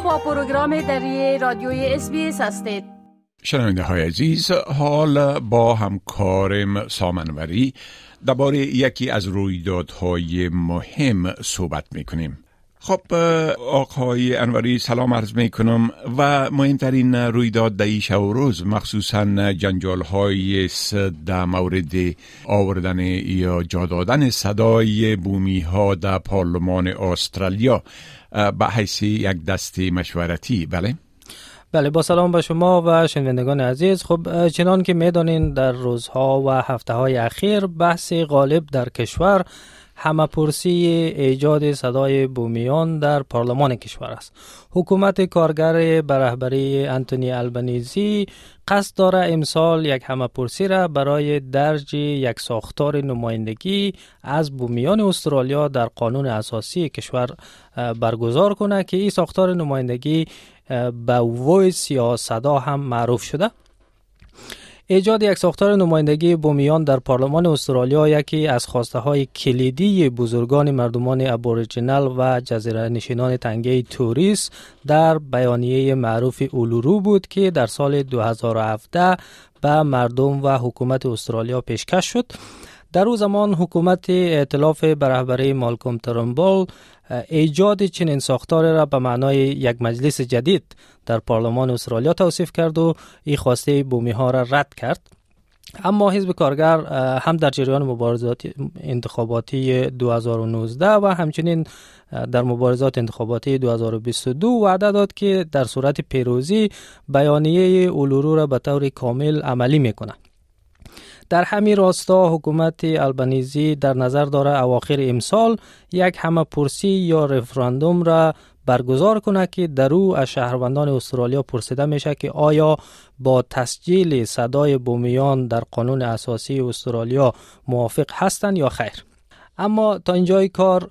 با پروگرام دری رادیوی اس هستید. شنونده های عزیز حال با همکارم سامنوری درباره یکی از رویدادهای مهم صحبت می کنیم خب آقای انوری سلام عرض می کنم و مهمترین رویداد در و روز مخصوصا جنجال های در مورد آوردن یا جا دادن صدای بومی ها در پارلمان استرالیا به حیث یک دست مشورتی بله؟ بله با سلام به شما و شنوندگان عزیز خب چنان که می‌دانین در روزها و هفته های اخیر بحث غالب در کشور همه پرسی ایجاد صدای بومیان در پارلمان کشور است. حکومت کارگر به رهبری انتونی البنیزی قصد داره امسال یک همه پرسی را برای درج یک ساختار نمایندگی از بومیان استرالیا در قانون اساسی کشور برگزار کنه که این ساختار نمایندگی به وویس یا صدا هم معروف شده. ایجاد یک ساختار نمایندگی بومیان در پارلمان استرالیا یکی از خواسته های کلیدی بزرگان مردمان ابوریجینال و جزیره نشینان تنگه توریس در بیانیه معروف اولورو بود که در سال 2017 به مردم و حکومت استرالیا پیشکش شد. در او زمان حکومت ائتلاف برهبری مالکوم ترمبول ایجاد چنین ساختار را به معنای یک مجلس جدید در پارلمان استرالیا توصیف کرد و این خواسته بومی ها را رد کرد. اما حزب کارگر هم در جریان مبارزات انتخاباتی 2019 و همچنین در مبارزات انتخاباتی 2022 وعده داد که در صورت پیروزی بیانیه اولورو را به طور کامل عملی می‌کنه در همین راستا حکومت البنیزی در نظر داره اواخر امسال یک همه پرسی یا رفراندوم را برگزار کنه که در او از شهروندان استرالیا پرسیده میشه که آیا با تسجیل صدای بومیان در قانون اساسی استرالیا موافق هستند یا خیر. اما تا اینجای کار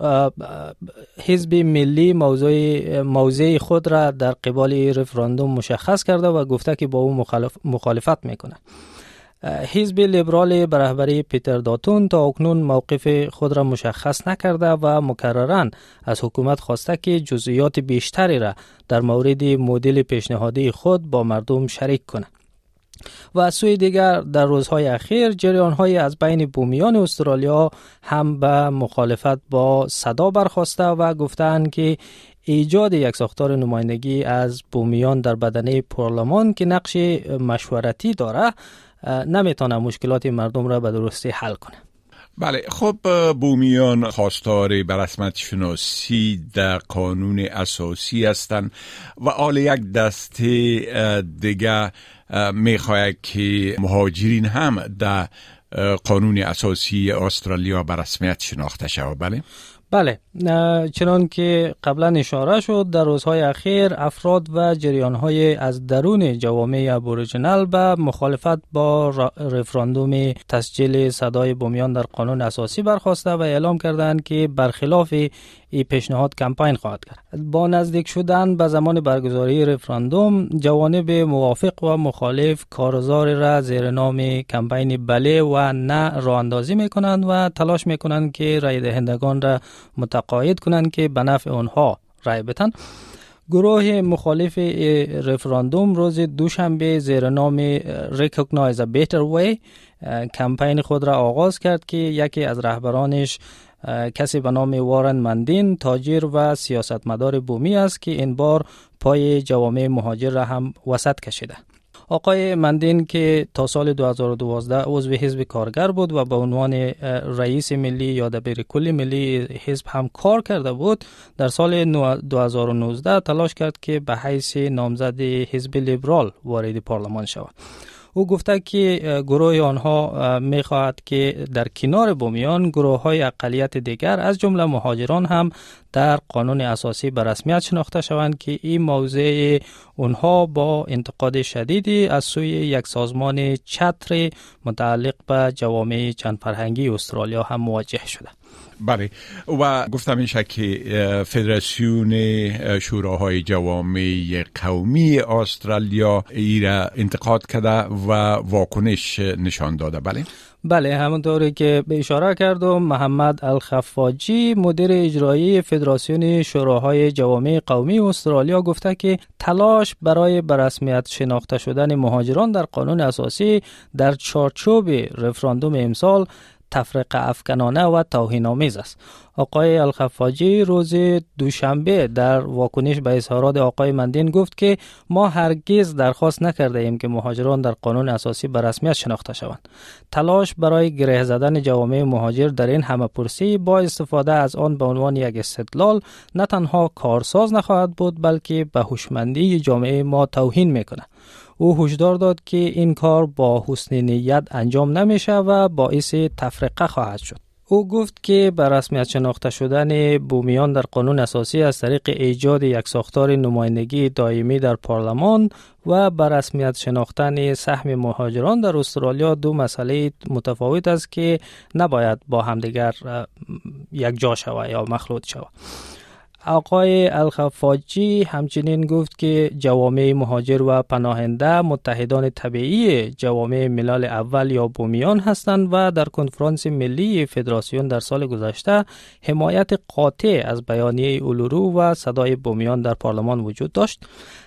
حزب ملی موضوع موضع خود را در قبال رفراندوم مشخص کرده و گفته که با او مخالفت می‌کنه. حزب لیبرال به پیتر داتون تا اکنون موقف خود را مشخص نکرده و مکررا از حکومت خواسته که جزئیات بیشتری را در مورد مدل پیشنهادی خود با مردم شریک کنه. و از سوی دیگر در روزهای اخیر جریان های از بین بومیان استرالیا هم به مخالفت با صدا برخواسته و گفتند که ایجاد یک ساختار نمایندگی از بومیان در بدنه پارلمان که نقش مشورتی داره نمی‌تونه مشکلات مردم را به درستی حل کنه بله خب بومیان خواستار به رسمت شناسی در قانون اساسی هستند و آل یک دسته دیگه می‌خواهد که مهاجرین هم در قانون اساسی استرالیا به رسمیت شناخته شود. بله؟ بله چنان که قبلا اشاره شد در روزهای اخیر افراد و جریانهای از درون جوامع ابوریجینال به مخالفت با رفراندوم تسجیل صدای بومیان در قانون اساسی برخواسته و اعلام کردند که برخلاف این پیشنهاد کمپاین خواهد کرد. با نزدیک شدن به زمان برگزاری رفراندوم جوانب موافق و مخالف کارزار را زیر نام کمپین بله و نه راه اندازی می کنند و تلاش می کنند که رای دهندگان را متقاعد کنند که به نفع آنها رای بتن گروه مخالف رفراندوم روز دوشنبه زیر نام Recognize a Better Way کمپین خود را آغاز کرد که یکی از رهبرانش کسی به نام وارن مندین تاجر و سیاستمدار بومی است که این بار پای جوامع مهاجر را هم وسط کشیده. آقای مندین که تا سال 2012 عضو حزب کارگر بود و به عنوان رئیس ملی یا دبیر کلی ملی حزب هم کار کرده بود در سال 2019 تلاش کرد که به حیث نامزد حزب لیبرال وارد پارلمان شود. او گفته که گروه آنها می خواهد که در کنار بومیان گروه های اقلیت دیگر از جمله مهاجران هم در قانون اساسی به رسمیت شناخته شوند که این موضع اونها با انتقاد شدیدی از سوی یک سازمان چتر متعلق به جوامع چند فرهنگی استرالیا هم مواجه شده. بله. و گفتم میشه که فدراسیون شوراهای جوامع قومی استرالیا ای را انتقاد کرده و واکنش نشان داده. بله. بله همونطوری که به اشاره کردم محمد الخفاجی مدیر اجرایی فدراسیون شوراهای جوامع قومی استرالیا گفته که تلاش برای برسمیت شناخته شدن مهاجران در قانون اساسی در چارچوب رفراندوم امسال تفرقه افکنانه و توهین آمیز است. آقای الخفاجی روز دوشنبه در واکنش به اظهارات آقای مندین گفت که ما هرگز درخواست نکرده ایم که مهاجران در قانون اساسی به رسمیت شناخته شوند. تلاش برای گره زدن جوامع مهاجر در این همه پرسی با استفاده از آن به عنوان یک استدلال نه تنها کارساز نخواهد بود بلکه به هوشمندی جامعه ما توهین می‌کنه او هشدار داد که این کار با حسن نیت انجام نمیشه و باعث تفرقه خواهد شد. او گفت که بر رسمیت شناخته شدن بومیان در قانون اساسی از طریق ایجاد یک ساختار نمایندگی دائمی در پارلمان و بر رسمیت شناختن سهم مهاجران در استرالیا دو مسئله متفاوت است که نباید با همدیگر یک جا شود یا مخلوط شود. آقای الخفاجی همچنین گفت که جوامع مهاجر و پناهنده متحدان طبیعی جوامع ملل اول یا بومیان هستند و در کنفرانس ملی فدراسیون در سال گذشته حمایت قاطع از بیانیه اولورو و صدای بومیان در پارلمان وجود داشت.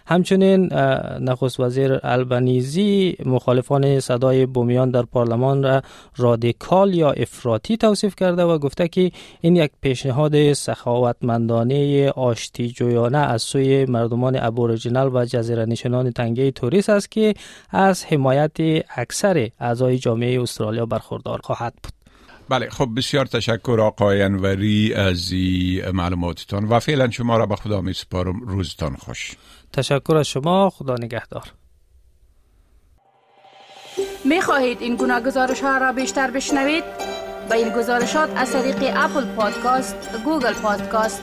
همچنین نخست وزیر البنیزی مخالفان صدای بومیان در پارلمان را رادیکال یا افراطی توصیف کرده و گفته که این یک پیشنهاد سخاوتمندانه آشتی جویانه از سوی مردمان ابوریجینال و جزیره نشینان تنگه توریست است که از حمایت اکثر اعضای جامعه استرالیا برخوردار خواهد بود. بله خب بسیار تشکر آقای انوری از معلوماتتان و فعلا شما را به خدا می سپارم روزتان خوش. تشکر از شما. خدا نگهدار. می خواهید این گونه گزارش ها را بیشتر بشنوید؟ با این گزارشات از طریق اپل پادکاست، گوگل پادکاست،